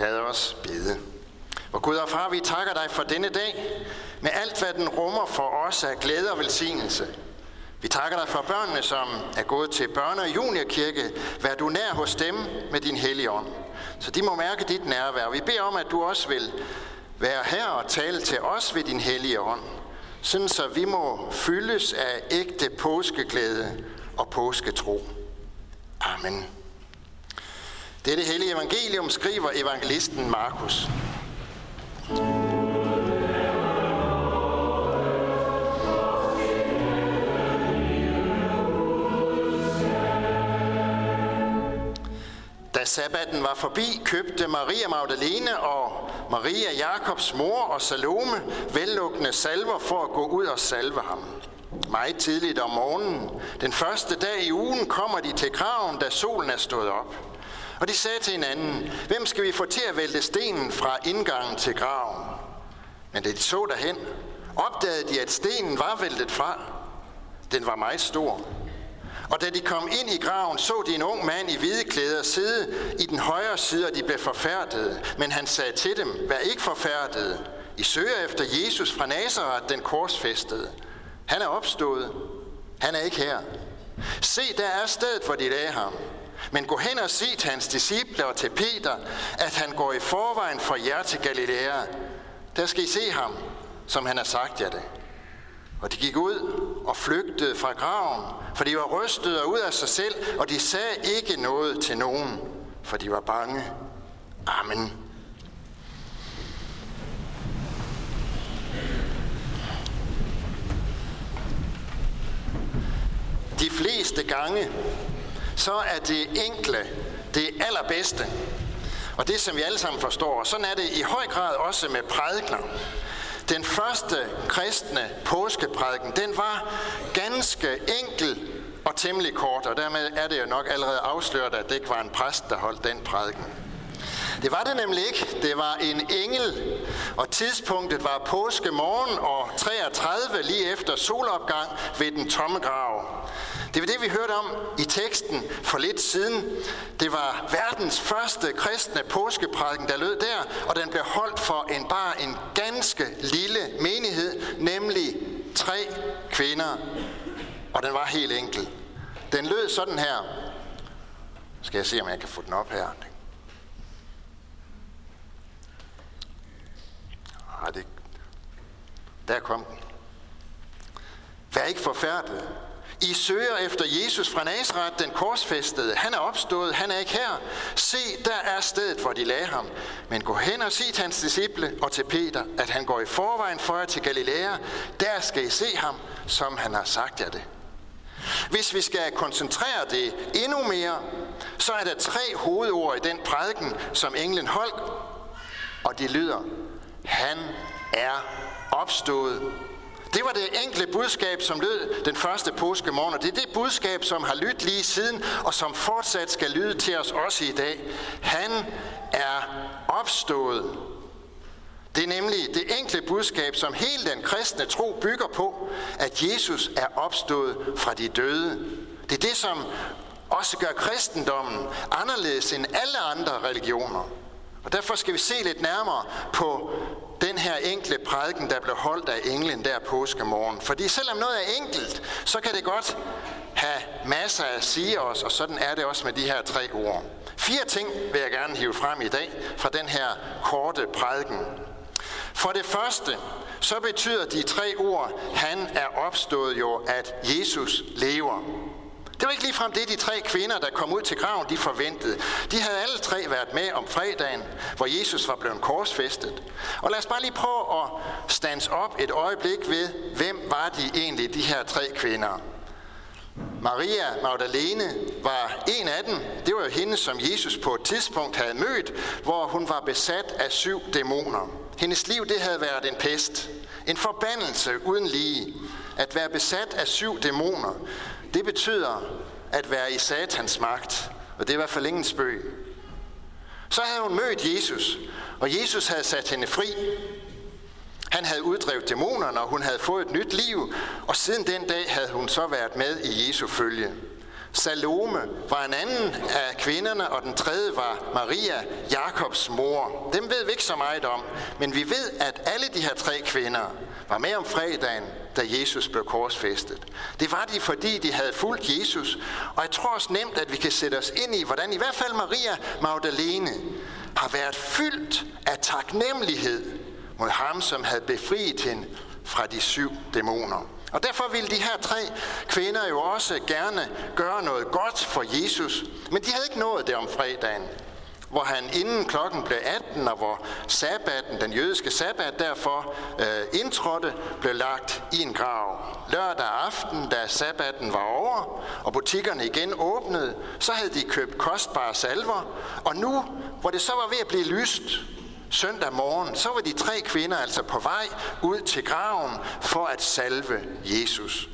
Lad os bede. Og Gud og far, vi takker dig for denne dag, med alt hvad den rummer for os af glæde og velsignelse. Vi takker dig for børnene, som er gået til børne- og juniorkirke. Vær du nær hos dem med din hellige ånd. Så de må mærke dit nærvær. Vi beder om, at du også vil være her og tale til os ved din hellige ånd. Sådan så vi må fyldes af ægte påskeglæde og påsketro. Amen. Dette hellige evangelium skriver evangelisten Markus. Da sabbaten var forbi, købte Maria Magdalene og Maria Jakobs mor og Salome vellukkende salver for at gå ud og salve ham. Meget tidligt om morgenen, den første dag i ugen, kommer de til graven, da solen er stået op. Og de sagde til hinanden, hvem skal vi få til at vælte stenen fra indgangen til graven? Men da de så derhen, opdagede de, at stenen var væltet fra. Den var meget stor. Og da de kom ind i graven, så de en ung mand i hvide klæder sidde i den højre side, og de blev forfærdede. Men han sagde til dem, vær ikke forfærdede. I søger efter Jesus fra Nazareth, den korsfæstede. Han er opstået. Han er ikke her. Se, der er stedet, hvor de lagde ham. Men gå hen og sig til hans disciple og til Peter, at han går i forvejen for jer til Galilea. Der skal I se ham, som han har sagt jer det. Og de gik ud og flygtede fra graven, for de var rystede ud af sig selv, og de sagde ikke noget til nogen, for de var bange. Amen. De fleste gange, så er det enkle det allerbedste. Og det, som vi alle sammen forstår. Sådan er det i høj grad også med prædikner. Den første kristne påskeprædiken, den var ganske enkel og temmelig kort, og dermed er det jo nok allerede afsløret, at det ikke var en præst, der holdt den prædiken. Det var det nemlig ikke. Det var en engel, og tidspunktet var påskemorgen og 33 lige efter solopgang ved den tomme grav. Det var det, vi hørte om i teksten for lidt siden. Det var verdens første kristne påskeprædiken, der lød der, og den blev holdt for en bare en ganske lille menighed, nemlig tre kvinder. Og den var helt enkel. Den lød sådan her. Skal jeg se, om jeg kan få den op her? Ej, det... Der kom den. Vær ikke forfærdet. I søger efter Jesus fra Nazareth, den korsfæstede. Han er opstået, han er ikke her. Se, der er stedet, hvor de lagde ham. Men gå hen og sig til hans disciple og til Peter, at han går i forvejen for jer til Galilea. Der skal I se ham, som han har sagt jer det. Hvis vi skal koncentrere det endnu mere, så er der tre hovedord i den prædiken, som englen holdt, og de lyder, han er opstået det var det enkle budskab, som lød den første påskemorgen, og det er det budskab, som har lyttet lige siden, og som fortsat skal lyde til os også i dag. Han er opstået. Det er nemlig det enkle budskab, som hele den kristne tro bygger på, at Jesus er opstået fra de døde. Det er det, som også gør kristendommen anderledes end alle andre religioner. Og derfor skal vi se lidt nærmere på den her enkle prædiken, der blev holdt af englen der påskemorgen. Fordi selvom noget er enkelt, så kan det godt have masser at sige os, og sådan er det også med de her tre ord. Fire ting vil jeg gerne hive frem i dag fra den her korte prædiken. For det første, så betyder de tre ord, han er opstået jo, at Jesus lever. Det var ikke ligefrem det, de tre kvinder, der kom ud til graven, de forventede. De havde alle tre været med om fredagen, hvor Jesus var blevet korsfæstet. Og lad os bare lige prøve at stands op et øjeblik ved, hvem var de egentlig, de her tre kvinder. Maria Magdalene var en af dem. Det var jo hende, som Jesus på et tidspunkt havde mødt, hvor hun var besat af syv dæmoner. Hendes liv det havde været en pest. En forbandelse uden lige. At være besat af syv dæmoner. Det betyder at være i satans magt, og det var i hvert fald ingen spøg. Så havde hun mødt Jesus, og Jesus havde sat hende fri. Han havde uddrevet dæmonerne, og hun havde fået et nyt liv, og siden den dag havde hun så været med i Jesu følge. Salome var en anden af kvinderne, og den tredje var Maria, Jakobs mor. Dem ved vi ikke så meget om, men vi ved, at alle de her tre kvinder var med om fredagen, da Jesus blev korsfæstet. Det var de, fordi de havde fulgt Jesus, og jeg tror også nemt, at vi kan sætte os ind i, hvordan i hvert fald Maria Magdalene har været fyldt af taknemmelighed mod ham, som havde befriet hende fra de syv dæmoner. Og derfor ville de her tre kvinder jo også gerne gøre noget godt for Jesus, men de havde ikke nået det om fredagen hvor han inden klokken blev 18, og hvor sabbaten, den jødiske sabbat derfor øh, indtrådte, blev lagt i en grav. Lørdag aften, da sabbaten var over, og butikkerne igen åbnede, så havde de købt kostbare salver, og nu, hvor det så var ved at blive lyst, søndag morgen, så var de tre kvinder altså på vej ud til graven for at salve Jesus.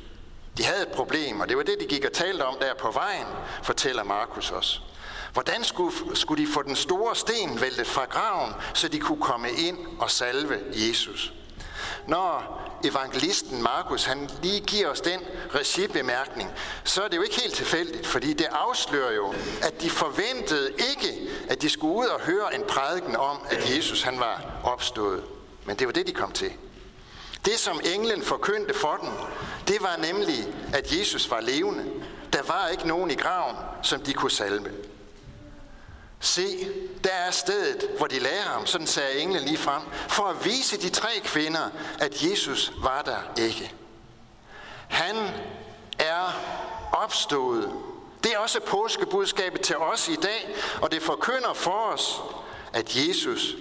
De havde et problem, og det var det, de gik og talte om der på vejen, fortæller Markus os. Hvordan skulle, skulle de få den store sten væltet fra graven, så de kunne komme ind og salve Jesus? Når evangelisten Markus han lige giver os den regibemærkning, så er det jo ikke helt tilfældigt, fordi det afslører jo, at de forventede ikke, at de skulle ud og høre en prædiken om, at Jesus han var opstået. Men det var det, de kom til. Det, som englen forkyndte for dem, det var nemlig, at Jesus var levende. Der var ikke nogen i graven, som de kunne salme. Se, der er stedet, hvor de lærer ham, sådan sagde englen lige frem, for at vise de tre kvinder, at Jesus var der ikke. Han er opstået. Det er også påskebudskabet til os i dag, og det forkynder for os, at Jesus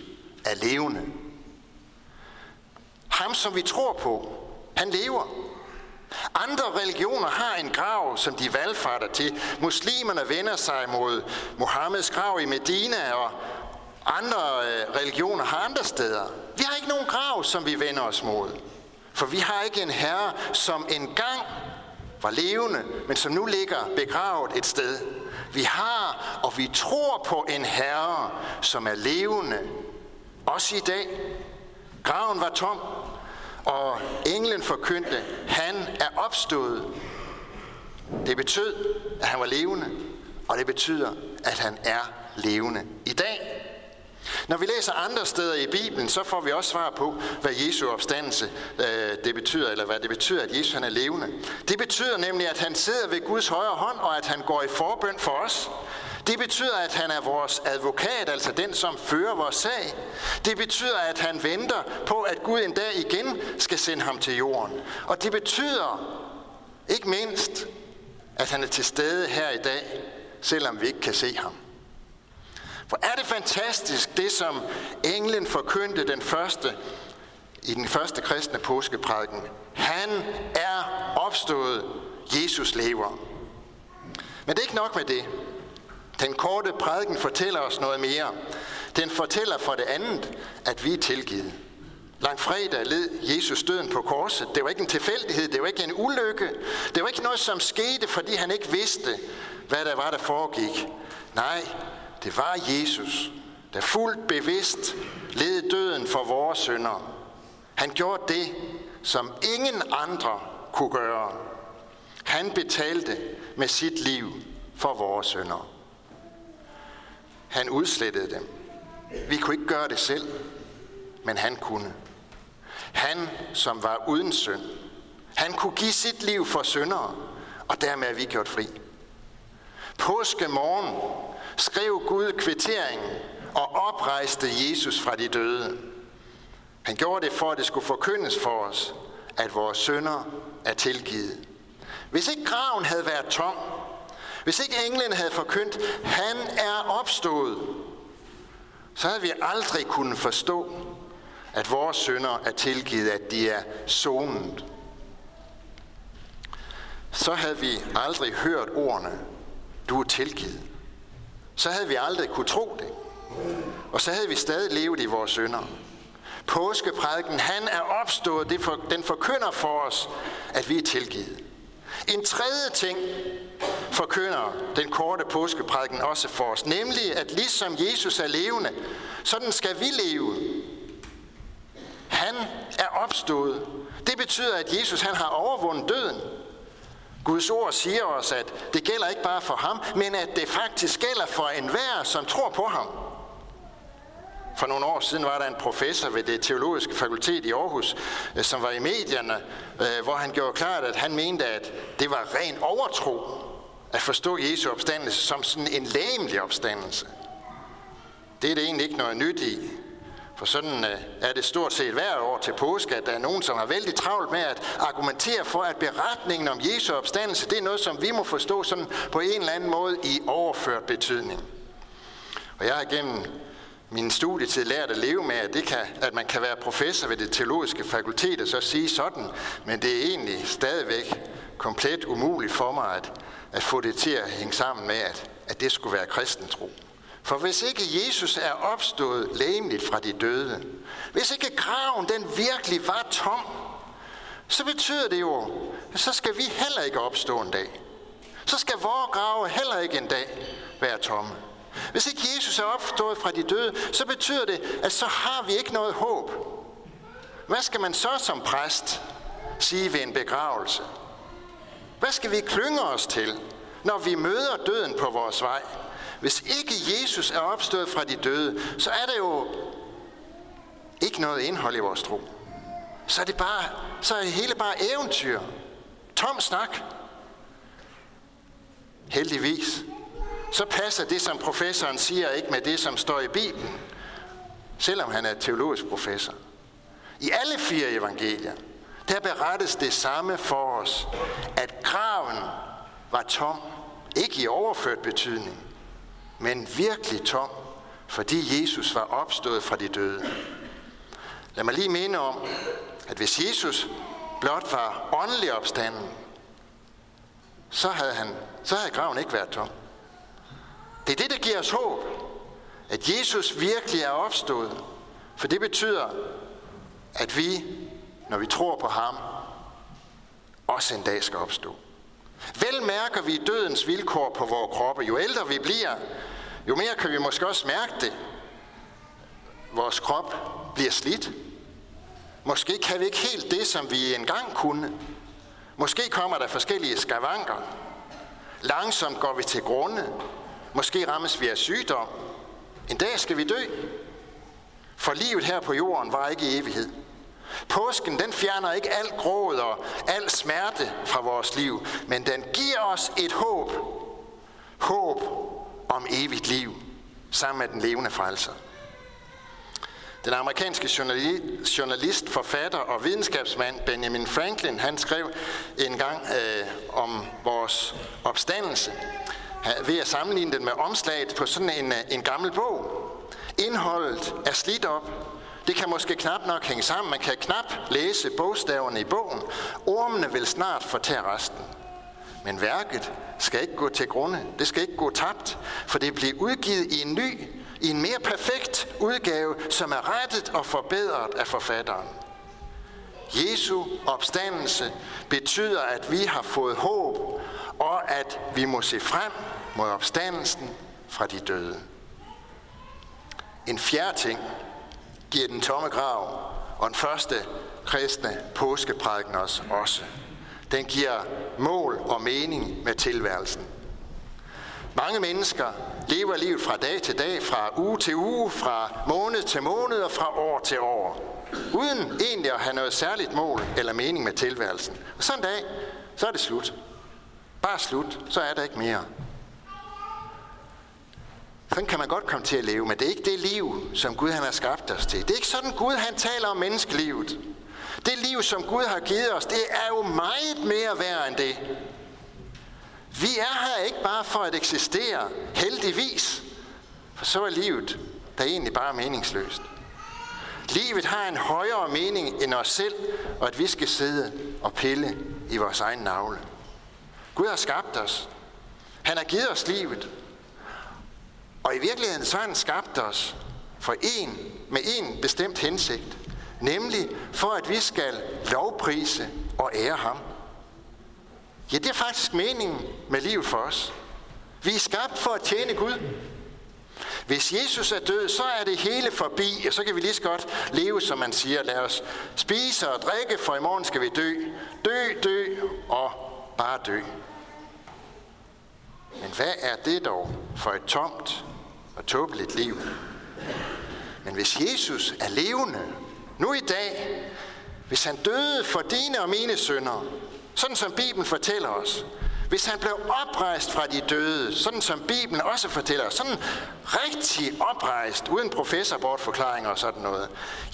er levende. Ham, som vi tror på, han lever. Andre religioner har en grav, som de valgfarter til. Muslimerne vender sig mod Mohammeds grav i Medina, og andre øh, religioner har andre steder. Vi har ikke nogen grav, som vi vender os mod. For vi har ikke en herre, som engang var levende, men som nu ligger begravet et sted. Vi har, og vi tror på en herre, som er levende. Også i dag. Graven var tom, og englen forkyndte, han er opstået. Det betød, at han var levende, og det betyder, at han er levende i dag. Når vi læser andre steder i Bibelen, så får vi også svar på, hvad Jesu opstandelse øh, det betyder, eller hvad det betyder, at Jesus han er levende. Det betyder nemlig, at han sidder ved Guds højre hånd, og at han går i forbøn for os. Det betyder, at han er vores advokat, altså den, som fører vores sag. Det betyder, at han venter på, at Gud en dag igen skal sende ham til jorden. Og det betyder ikke mindst, at han er til stede her i dag, selvom vi ikke kan se ham. For er det fantastisk, det som englen forkyndte den første, i den første kristne påskeprædiken. Han er opstået. Jesus lever. Men det er ikke nok med det. Den korte prædiken fortæller os noget mere. Den fortæller for det andet, at vi er tilgivet. Langfredag led Jesus døden på korset. Det var ikke en tilfældighed, det var ikke en ulykke. Det var ikke noget, som skete, fordi han ikke vidste, hvad der var, der foregik. Nej, det var Jesus, der fuldt bevidst led døden for vores sønder. Han gjorde det, som ingen andre kunne gøre. Han betalte med sit liv for vores sønder. Han udslettede dem. Vi kunne ikke gøre det selv, men han kunne. Han, som var uden synd, han kunne give sit liv for syndere, og dermed er vi gjort fri. Påske morgen skrev Gud kvitteringen og oprejste Jesus fra de døde. Han gjorde det for, at det skulle forkyndes for os, at vores synder er tilgivet. Hvis ikke graven havde været tom, hvis ikke englen havde forkyndt, han er opstået, så havde vi aldrig kunnet forstå, at vores sønder er tilgivet, at de er sonet. Så havde vi aldrig hørt ordene, du er tilgivet. Så havde vi aldrig kunne tro det. Og så havde vi stadig levet i vores sønder. Påskeprædiken, han er opstået, det for, den forkynder for os, at vi er tilgivet. En tredje ting forkynder den korte påskeprædiken også for os, nemlig at ligesom Jesus er levende, sådan skal vi leve. Han er opstået. Det betyder, at Jesus han har overvundet døden. Guds ord siger os, at det gælder ikke bare for ham, men at det faktisk gælder for enhver, som tror på ham. For nogle år siden var der en professor ved det teologiske fakultet i Aarhus, øh, som var i medierne, øh, hvor han gjorde klart, at han mente, at det var ren overtro at forstå Jesu opstandelse som sådan en lægemlig opstandelse. Det er det egentlig ikke noget nyt i. For sådan øh, er det stort set hver år til påske, at der er nogen, som har vældig travlt med at argumentere for, at beretningen om Jesu opstandelse, det er noget, som vi må forstå sådan på en eller anden måde i overført betydning. Og jeg har gennem min studietid lært at leve med, at, det kan, at man kan være professor ved det teologiske fakultet og så sige sådan, men det er egentlig stadigvæk komplet umuligt for mig at, at få det til at hænge sammen med, at, at det skulle være kristentro. For hvis ikke Jesus er opstået lægemligt fra de døde, hvis ikke graven den virkelig var tom, så betyder det jo, at så skal vi heller ikke opstå en dag. Så skal vores grave heller ikke en dag være tomme. Hvis ikke Jesus er opstået fra de døde, så betyder det, at så har vi ikke noget håb. Hvad skal man så som præst sige ved en begravelse? Hvad skal vi klynge os til, når vi møder døden på vores vej? Hvis ikke Jesus er opstået fra de døde, så er der jo ikke noget indhold i vores tro. Så er det bare, så er det hele bare eventyr. Tom snak. Heldigvis. Så passer det, som professoren siger, ikke med det, som står i Bibelen. Selvom han er teologisk professor. I alle fire evangelier, der berettes det samme for os, at graven var tom, ikke i overført betydning, men virkelig tom, fordi Jesus var opstået fra de døde. Lad mig lige minde om, at hvis Jesus blot var åndelig opstanden, så havde, han, så havde graven ikke været tom. Det er det, der giver os håb, at Jesus virkelig er opstået. For det betyder, at vi, når vi tror på ham, også en dag skal opstå. Vel mærker vi dødens vilkår på vores kroppe. Jo ældre vi bliver, jo mere kan vi måske også mærke det. Vores krop bliver slidt. Måske kan vi ikke helt det, som vi engang kunne. Måske kommer der forskellige skavanker. Langsomt går vi til grunde. Måske rammes vi af sygdom. En dag skal vi dø. For livet her på jorden var ikke i evighed. Påsken den fjerner ikke al gråd og al smerte fra vores liv, men den giver os et håb. Håb om evigt liv sammen med den levende frelser. Den amerikanske journalist, forfatter og videnskabsmand Benjamin Franklin, han skrev en gang øh, om vores opstandelse ved at sammenligne den med omslaget på sådan en, øh, en gammel bog. Indholdet er slidt op, det kan måske knap nok hænge sammen. Man kan knap læse bogstaverne i bogen. Ormene vil snart fortære resten. Men værket skal ikke gå til grunde. Det skal ikke gå tabt, for det bliver udgivet i en ny, i en mere perfekt udgave, som er rettet og forbedret af forfatteren. Jesu opstandelse betyder, at vi har fået håb, og at vi må se frem mod opstandelsen fra de døde. En fjerde ting, giver den tomme grav og den første kristne påskeprædiken os også. Den giver mål og mening med tilværelsen. Mange mennesker lever livet fra dag til dag, fra uge til uge, fra måned til måned og fra år til år. Uden egentlig at have noget særligt mål eller mening med tilværelsen. Og sådan en dag, så er det slut. Bare slut, så er der ikke mere. Sådan kan man godt komme til at leve, men det er ikke det liv, som Gud han har skabt os til. Det er ikke sådan, Gud han taler om menneskelivet. Det liv, som Gud har givet os, det er jo meget mere værd end det. Vi er her ikke bare for at eksistere, heldigvis. For så er livet der egentlig bare meningsløst. Livet har en højere mening end os selv, og at vi skal sidde og pille i vores egen navle. Gud har skabt os. Han har givet os livet. Og i virkeligheden så har han skabt os for en, med en bestemt hensigt. Nemlig for at vi skal lovprise og ære ham. Ja, det er faktisk meningen med livet for os. Vi er skabt for at tjene Gud. Hvis Jesus er død, så er det hele forbi, og så kan vi lige så godt leve, som man siger. Lad os spise og drikke, for i morgen skal vi dø. Dø, dø og bare dø. Men hvad er det dog for et tomt og tåbeligt liv? Men hvis Jesus er levende, nu i dag, hvis han døde for dine og mine sønder, sådan som Bibelen fortæller os, hvis han blev oprejst fra de døde, sådan som Bibelen også fortæller, sådan rigtig oprejst, uden professorbortforklaringer og sådan noget,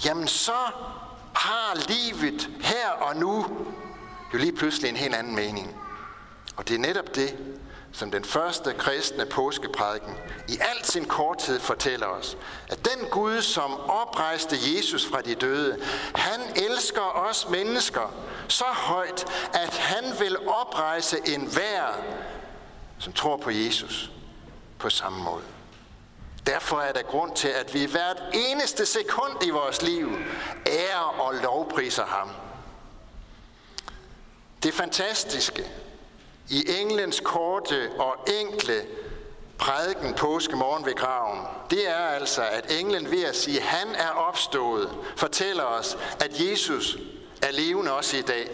jamen så har livet her og nu jo lige pludselig en helt anden mening. Og det er netop det, som den første kristne påskeprædiken i al sin korthed fortæller os, at den Gud, som oprejste Jesus fra de døde, han elsker os mennesker så højt, at han vil oprejse enhver, som tror på Jesus på samme måde. Derfor er der grund til, at vi hvert eneste sekund i vores liv ærer og lovpriser ham. Det fantastiske i englens korte og enkle prædiken påskemorgen ved graven, det er altså, at englen ved at sige, han er opstået, fortæller os, at Jesus er levende også i dag.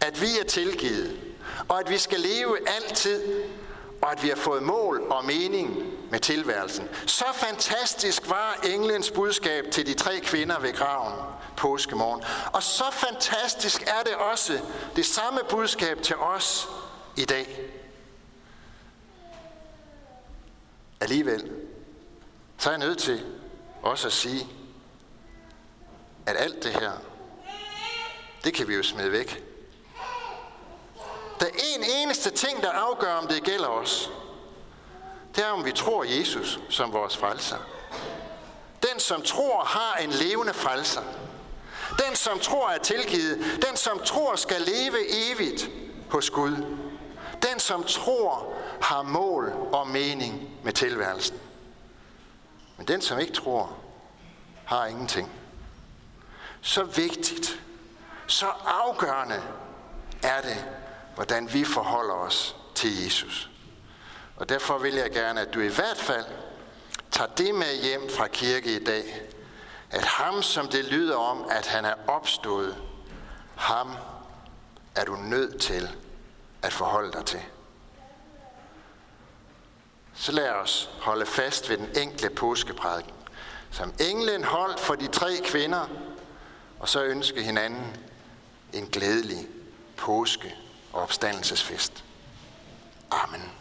At vi er tilgivet, og at vi skal leve altid, og at vi har fået mål og mening med tilværelsen. Så fantastisk var englens budskab til de tre kvinder ved graven påskemorgen. Og så fantastisk er det også det samme budskab til os i dag. Alligevel, så er jeg nødt til også at sige, at alt det her, det kan vi jo smide væk. Der er en eneste ting, der afgør, om det gælder os. Det er, om vi tror Jesus som vores frelser. Den, som tror, har en levende frelser. Den, som tror, er tilgivet. Den, som tror, skal leve evigt hos Gud. Den, som tror, har mål og mening med tilværelsen. Men den, som ikke tror, har ingenting. Så vigtigt, så afgørende er det, hvordan vi forholder os til Jesus. Og derfor vil jeg gerne, at du i hvert fald tager det med hjem fra kirke i dag, at ham, som det lyder om, at han er opstået, ham er du nødt til at forholde dig til. Så lad os holde fast ved den enkle påskeprædiken, som englen holdt for de tre kvinder, og så ønske hinanden en glædelig påske og opstandelsesfest. Amen.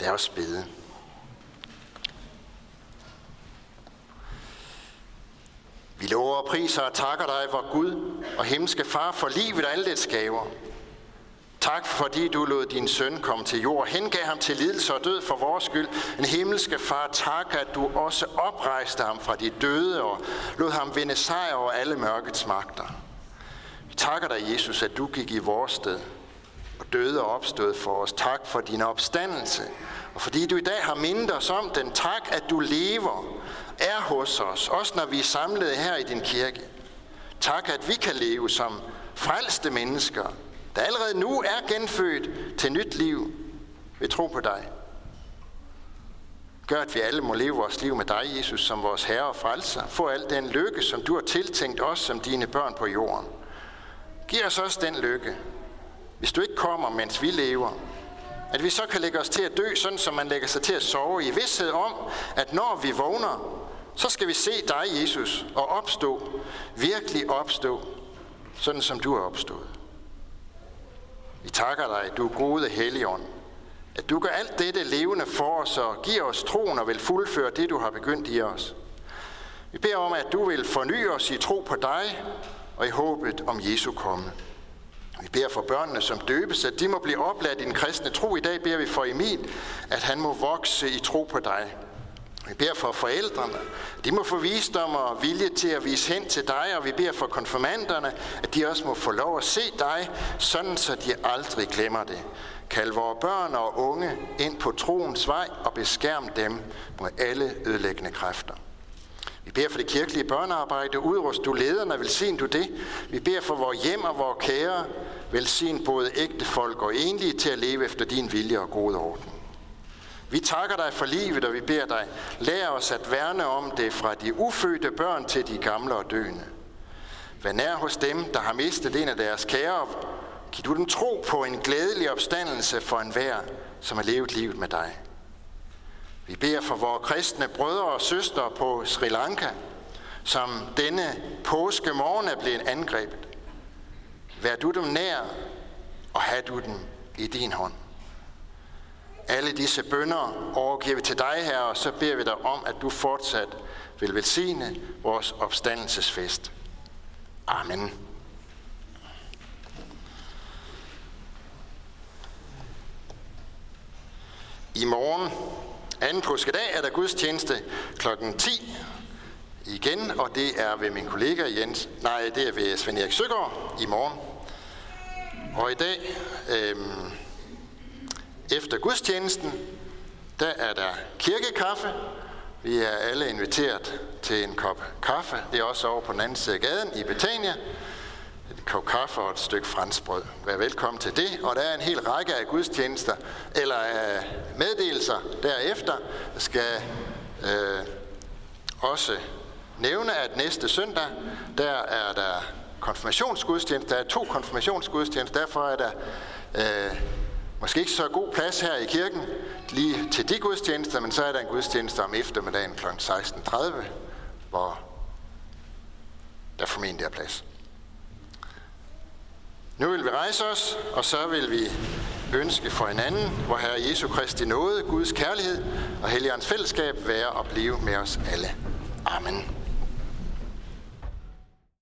Lad os bede. Vi lover og priser og takker dig, vor Gud og himmelske Far, for livet og alle dets gaver. Tak, fordi du lod din søn komme til jord, hengav ham til lidelse og død for vores skyld. En himmelske far, tak, at du også oprejste ham fra de døde og lod ham vinde sejr over alle mørkets magter. Vi takker dig, Jesus, at du gik i vores sted døde og opstod for os. Tak for din opstandelse, og fordi du i dag har mindet os om den. Tak, at du lever, er hos os, også når vi er samlet her i din kirke. Tak, at vi kan leve som frelste mennesker, der allerede nu er genfødt til nyt liv ved tro på dig. Gør, at vi alle må leve vores liv med dig, Jesus, som vores Herre og Frelser. Få al den lykke, som du har tiltænkt os som dine børn på jorden. Giv os også den lykke, hvis du ikke kommer, mens vi lever. At vi så kan lægge os til at dø, sådan som man lægger sig til at sove, i vidshed om, at når vi vågner, så skal vi se dig, Jesus, og opstå, virkelig opstå, sådan som du er opstået. Vi takker dig, du gode Helligånd, at du gør alt dette levende for os og giver os troen og vil fuldføre det, du har begyndt i os. Vi beder om, at du vil forny os i tro på dig og i håbet om Jesu komme. Vi beder for børnene, som døbes, at de må blive opladt i den kristne tro. I dag beder vi for Emil, at han må vokse i tro på dig. Vi beder for forældrene, de må få visdom og vilje til at vise hen til dig, og vi beder for konfirmanderne, at de også må få lov at se dig, sådan så de aldrig glemmer det. Kald vores børn og unge ind på troens vej og beskærm dem mod alle ødelæggende kræfter. Vi beder for det kirkelige børnearbejde, udrust du lederne, velsign du det. Vi beder for vores hjem og vores kære, velsign både ægte folk og enlige til at leve efter din vilje og gode orden. Vi takker dig for livet, og vi beder dig, lær os at værne om det fra de ufødte børn til de gamle og døende. Vær nær hos dem, der har mistet en af deres kære. Giv du dem tro på en glædelig opstandelse for enhver, som har levet livet med dig. Vi beder for vores kristne brødre og søstre på Sri Lanka, som denne påske morgen er blevet angrebet. Vær du dem nær, og have du dem i din hånd. Alle disse bønder overgiver vi til dig, her, og så beder vi dig om, at du fortsat vil velsigne vores opstandelsesfest. Amen. I morgen, anden påskedag, er der gudstjeneste kl. 10 igen, og det er ved min kollega Jens, nej, det er ved Svend Erik Søgaard i morgen. Og i dag, øh, efter gudstjenesten, der er der kirkekaffe. Vi er alle inviteret til en kop kaffe. Det er også over på den anden side af gaden i Betania. En kop kaffe og et stykke franskbrød. Vær velkommen til det. Og der er en hel række af gudstjenester, eller af meddelelser derefter. Skal øh, også nævne, at næste søndag, der er der konfirmationsgudstjeneste. Der er to konfirmationsgudstjenester, derfor er der øh, måske ikke så god plads her i kirken lige til de gudstjenester, men så er der en gudstjeneste om eftermiddagen kl. 16.30, hvor der formentlig er plads. Nu vil vi rejse os, og så vil vi ønske for hinanden, hvor Herre Jesu Kristi nåde, Guds kærlighed og Helligåndens fællesskab være og blive med os alle. Amen.